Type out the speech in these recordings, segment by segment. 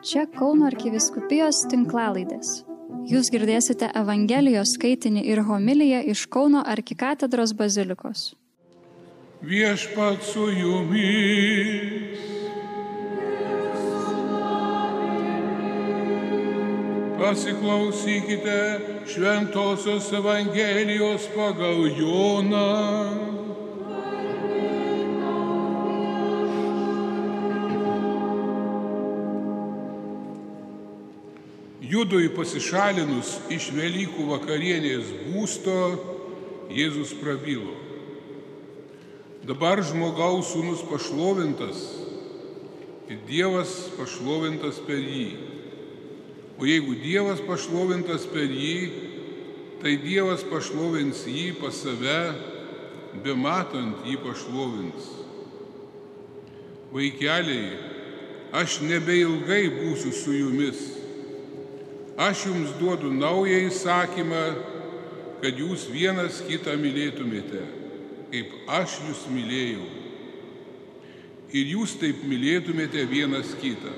Čia Kauno arkiviskupijos tinklalaidės. Jūs girdėsite Evangelijos skaitinį ir homiliją iš Kauno arkikatedros bazilikos. Viešpat su jumis. Pasiklausykite Šventojios Evangelijos pagal Joną. Judui pasišalinus iš Velykų vakarienės būsto, Jėzus prabilo. Dabar žmogaus sūnus pašlovintas ir Dievas pašlovintas per jį. O jeigu Dievas pašlovintas per jį, tai Dievas pašlovins jį pas save, be matant jį pašlovins. Vaikeliai, aš nebeilgai būsiu su jumis Aš jums duodu naują įsakymą, kad jūs vienas kitą mylėtumėte, kaip aš jūs mylėjau. Ir jūs taip mylėtumėte vienas kitą.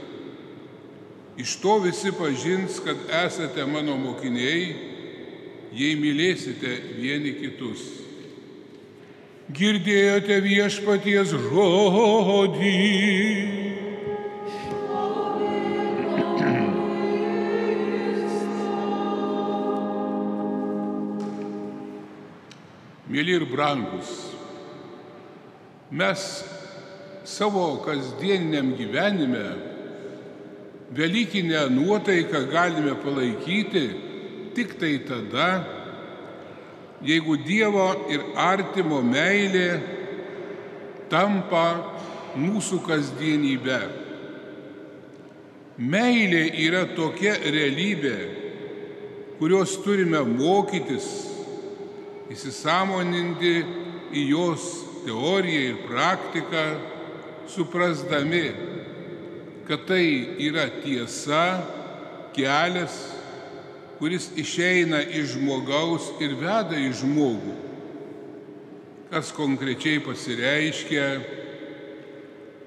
Iš to visi pažins, kad esate mano mokiniai, jei mylėsite vieni kitus. Girdėjote viešpaties žodį. Mėly ir brangus, mes savo kasdieniniam gyvenime Velykinę nuotaiką galime palaikyti tik tai tada, jeigu Dievo ir artimo meilė tampa mūsų kasdienybė. Meilė yra tokia realybė, kurios turime mokytis įsisamoninti į jos teoriją ir praktiką, suprasdami, kad tai yra tiesa, kelias, kuris išeina iš žmogaus ir veda į žmogų, kas konkrečiai pasireiškia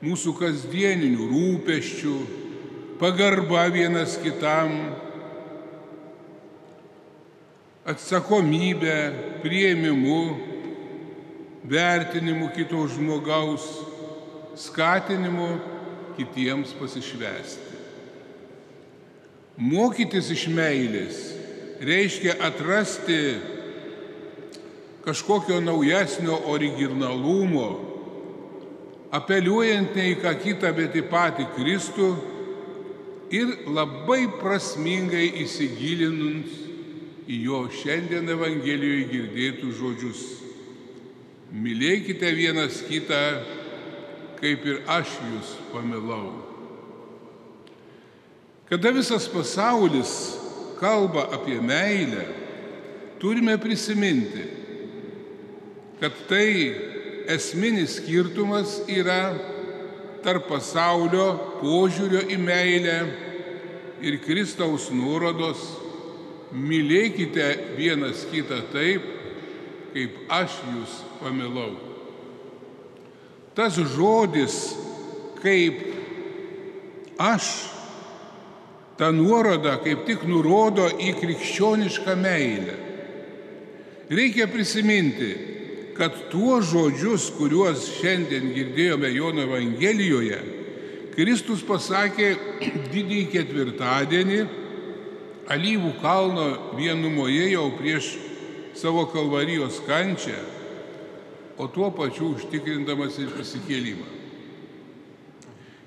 mūsų kasdieninių rūpeščių, pagarba vienas kitam, atsakomybę, prieimimu, vertinimu kito žmogaus, skatinimu kitiems pasišvesti. Mokytis iš meilės reiškia atrasti kažkokio naujesnio originalumo, apeliuojant ne į ką kitą, bet į patį Kristų ir labai prasmingai įsigilinant į jo šiandien Evangelijoje girdėtų žodžius. Mylėkite vienas kitą, kaip ir aš jūs pamilau. Kada visas pasaulis kalba apie meilę, turime prisiminti, kad tai esminis skirtumas yra tarp pasaulio požiūrio į meilę ir Kristaus nuorodos mylėkite vienas kitą taip, kaip aš jūs pamilau. Tas žodis, kaip aš, ta nuoroda kaip tik nurodo į krikščionišką meilę. Reikia prisiminti, kad tuos žodžius, kuriuos šiandien girdėjome Jono Evangelijoje, Kristus pasakė didįjį ketvirtadienį alyvų kalno vienumoje jau prieš savo kalvarijos kančią, o tuo pačiu užtikrindamas ir prisikėlimą.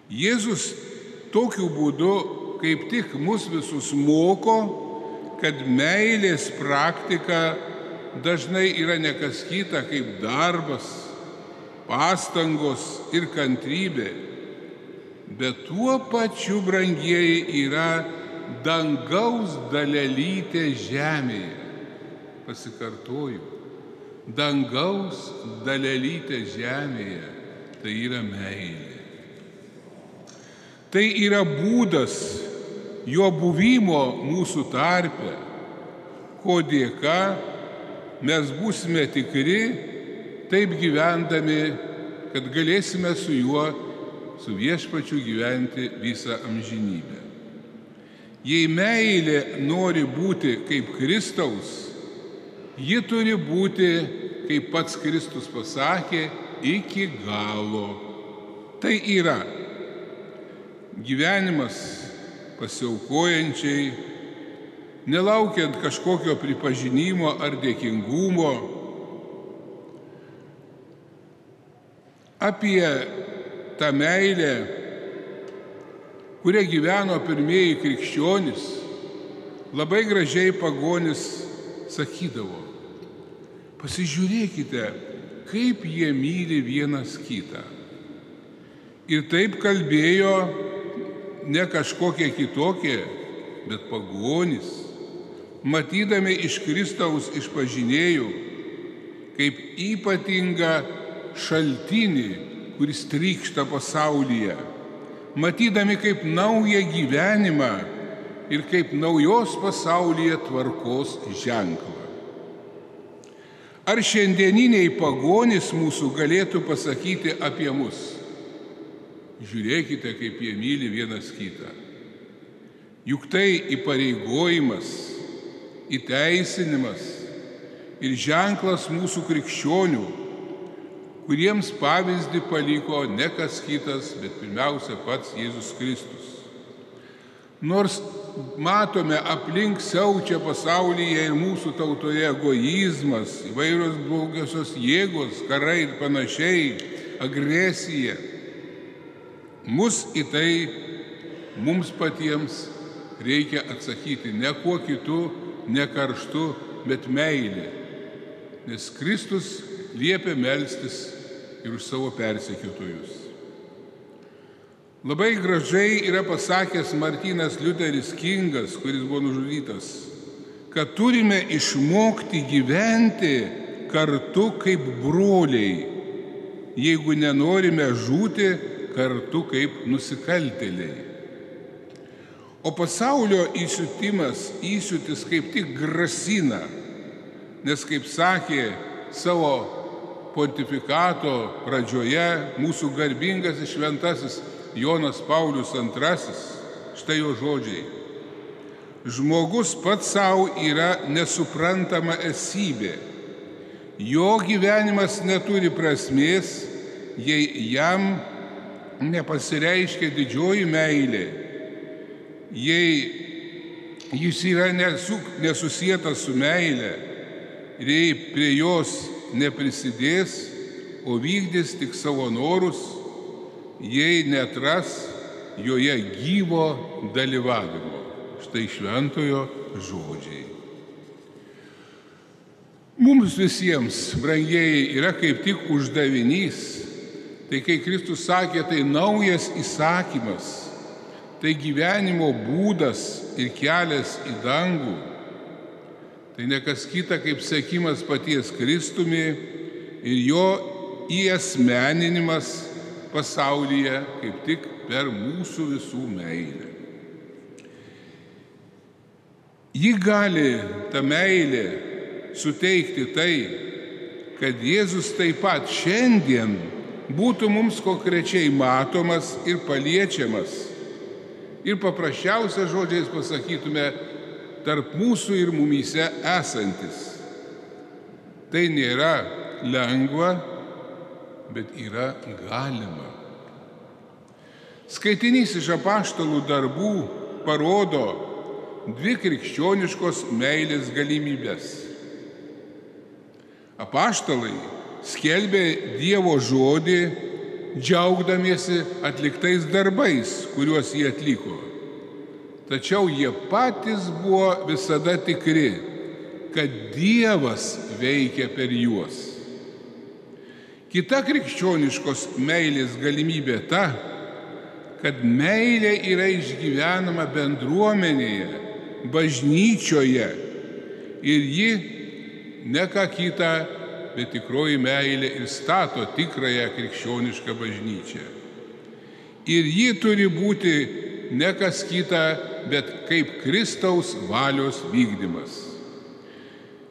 Jėzus tokiu būdu kaip tik mus visus moko, kad meilės praktika dažnai yra nekas kita kaip darbas, pastangos ir kantrybė, bet tuo pačiu brangieji yra dangaus dalelytė žemėje. Pasikartoju, dangaus dalelytė žemėje tai yra meilė. Tai yra būdas jo buvimo mūsų tarpe, ko dėka mes būsime tikri, taip gyvendami, kad galėsime su juo, su viešpačiu gyventi visą amžinybę. Jei meilė nori būti kaip Kristaus, ji turi būti, kaip pats Kristus pasakė, iki galo. Tai yra gyvenimas pasiaukojančiai, nelaukiant kažkokio pripažinimo ar dėkingumo, apie tą meilę, kuria gyveno pirmieji krikščionys, labai gražiai pagonis sakydavo, pasižiūrėkite, kaip jie myli vienas kitą. Ir taip kalbėjo ne kažkokie kitokie, bet pagonys, matydami iš Kristaus išpažinėjų kaip ypatingą šaltinį, kuris trykšta pasaulyje, matydami kaip naują gyvenimą ir kaip naujos pasaulyje tvarkos ženklą. Ar šiandieniniai pagonys mūsų galėtų pasakyti apie mus? Žiūrėkite, kaip jie myli vienas kitą. Juk tai įpareigojimas, įteisinimas ir ženklas mūsų krikščionių, kuriems pavyzdį paliko ne kas kitas, bet pirmiausia pats Jėzus Kristus. Nors matome aplink siaučia pasaulyje ir mūsų tautoje egoizmas, įvairios blogiosios jėgos, karai ir panašiai, agresija. Mus į tai mums patiems reikia atsakyti ne kuo kitu, ne karštu, bet meilė. Nes Kristus liepia melstis ir už savo persekiotojus. Labai gražiai yra pasakęs Martinas Liuteris Kingas, kuris buvo nužudytas, kad turime išmokti gyventi kartu kaip broliai, jeigu nenorime žūti kartu kaip nusikaltėliai. O pasaulio įsiutimas, įsiutis kaip tik grasina, nes kaip sakė savo pontifikato pradžioje mūsų garbingas ir šventasis Jonas Paulius II, štai jo žodžiai. Žmogus pats savo yra nesuprantama esybė. Jo gyvenimas neturi prasmės, jei jam nepasireiškia didžioji meilė, jei jis yra nesu, nesusietas su meilė ir jei prie jos neprisidės, o vykdys tik savo norus, jei netras joje gyvo dalyvavimo. Štai šventojo žodžiai. Mums visiems, brangieji, yra kaip tik uždavinys. Tai kai Kristus sakė, tai naujas įsakymas, tai gyvenimo būdas ir kelias į dangų. Tai ne kas kita kaip sėkimas paties Kristumi ir jo įesmeninimas pasaulyje kaip tik per mūsų visų meilę. Ji gali tą meilę suteikti tai, kad Jėzus taip pat šiandien būtų mums konkrečiai matomas ir paliečiamas. Ir paprasčiausia žodžiais pasakytume, tarp mūsų ir mumyse esantis. Tai nėra lengva, bet yra galima. Skaitinys iš apaštalų darbų parodo dvi krikščioniškos meilės galimybės. Apaštalai skelbė Dievo žodį, džiaugdamiesi atliktais darbais, kuriuos jie atliko. Tačiau jie patys buvo visada tikri, kad Dievas veikia per juos. Kita krikščioniškos meilės galimybė ta, kad meilė yra išgyvenama bendruomenėje, bažnyčioje ir ji ne ką kitą, bet tikroji meilė ir stato tikrąją krikščionišką bažnyčią. Ir ji turi būti ne kas kita, bet kaip Kristaus valios vykdymas.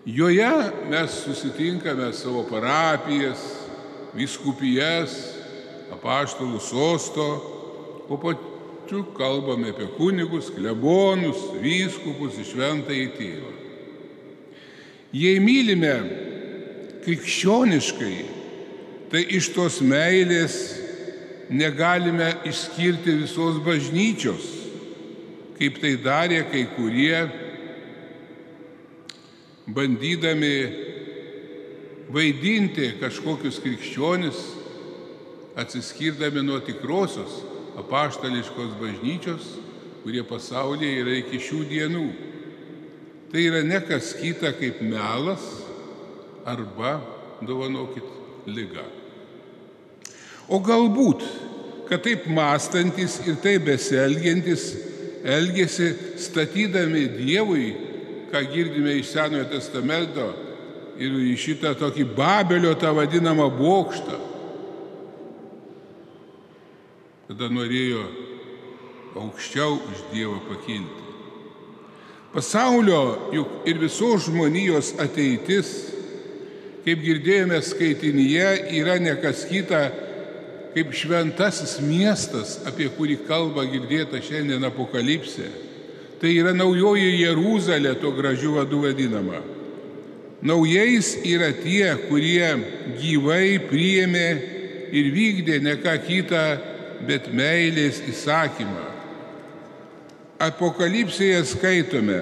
Joje mes susitinkame savo parapijas, viskupijas, apaštalų sosto, o po Čia kalbame apie kunigus, klebonus, vyskupus, šventąjį tėvą. Jei mylime krikščioniškai, tai iš tos meilės negalime išskirti visos bažnyčios, kaip tai darė kai kurie, bandydami vaidinti kažkokius krikščionis, atsiskirdami nuo tikrosios apaštališkos bažnyčios, kurie pasaulyje yra iki šių dienų. Tai yra ne kas kita kaip melas arba, dovanokit, lyga. O galbūt, kad taip mąstantis ir taip besielgiantis elgesi statydami Dievui, ką girdime iš Senojo testamento, ir į šitą tokį Babelio tą vadinamą bokštą, tada norėjo aukščiau už Dievą pakilti. Pasaulio juk ir visos žmonijos ateitis, kaip girdėjome skaitinyje, yra nekas kita kaip šventasis miestas, apie kurį kalba girdėta šiandien apokalipsė. Tai yra naujoji Jeruzalė, to gražiu vadu vadinama. Naujais yra tie, kurie gyvai priėmė ir vykdė ne ką kitą bet meilės įsakymą. Apokalipsėje skaitome,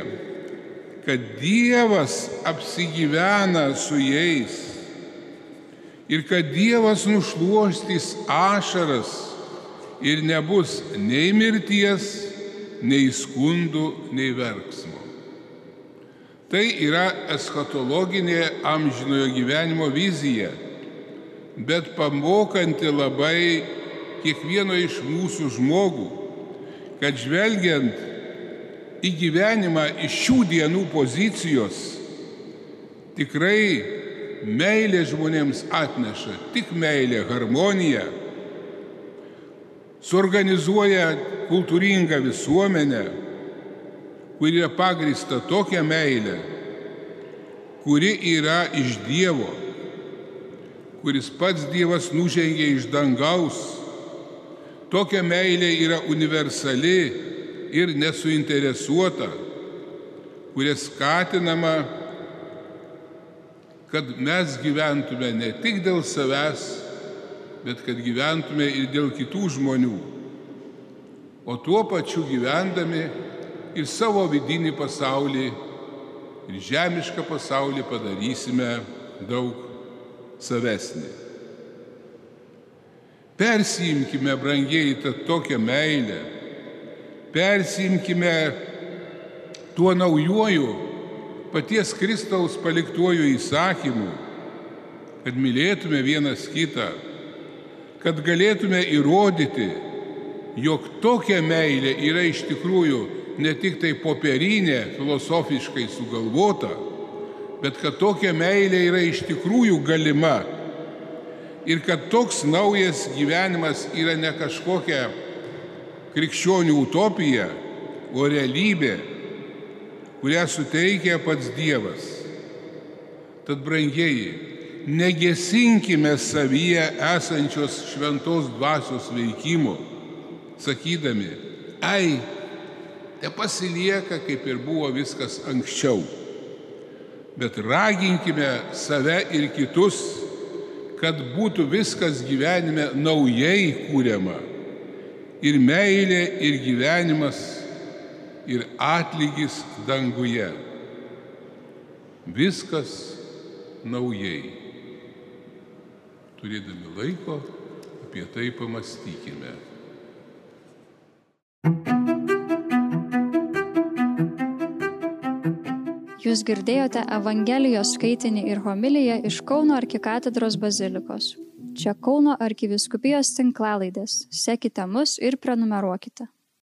kad Dievas apsigyvena su jais ir kad Dievas nušluostys ašaras ir nebus nei mirties, nei skundų, nei verksmo. Tai yra eschatologinė amžinojo gyvenimo vizija, bet pamokanti labai kiekvieno iš mūsų žmogų, kad žvelgiant į gyvenimą iš šių dienų pozicijos, tikrai meilė žmonėms atneša, tik meilė, harmonija, suorganizuoja kultūringą visuomenę, kuri yra pagrįsta tokia meilė, kuri yra iš Dievo, kuris pats Dievas nužengė iš dangaus. Tokia meilė yra universali ir nesuinteresuota, kuria skatinama, kad mes gyventume ne tik dėl savęs, bet kad gyventume ir dėl kitų žmonių. O tuo pačiu gyvendami ir savo vidinį pasaulį, ir žemišką pasaulį padarysime daug savesnį. Persijimkime, brangiai, tą tokią meilę. Persijimkime tuo naujoju paties Kristaus paliktuoju įsakymu, kad mylėtume vienas kitą, kad galėtume įrodyti, jog tokia meilė yra iš tikrųjų ne tik tai popierinė, filosofiškai sugalvota, bet kad tokia meilė yra iš tikrųjų galima ir kad toks naujas gyvenimas yra ne kažkokia krikščionių utopija, o realybė, kurią suteikia pats Dievas. Tad, brangieji, negesinkime savyje esančios šventos dvasios veikimo, sakydami, ai, te pasilieka, kaip ir buvo viskas anksčiau. Bet raginkime save ir kitus kad būtų viskas gyvenime naujai kūriama. Ir meilė, ir gyvenimas, ir atlygis danguje. Viskas naujai. Turėdami laiko, apie tai pamastykime. Jūs girdėjote Evangelijos skaitinį ir homiliją iš Kauno arkikatedros bazilikos. Čia Kauno arkiviskupijos tinklalaidės. Sekite mus ir prenumeruokite.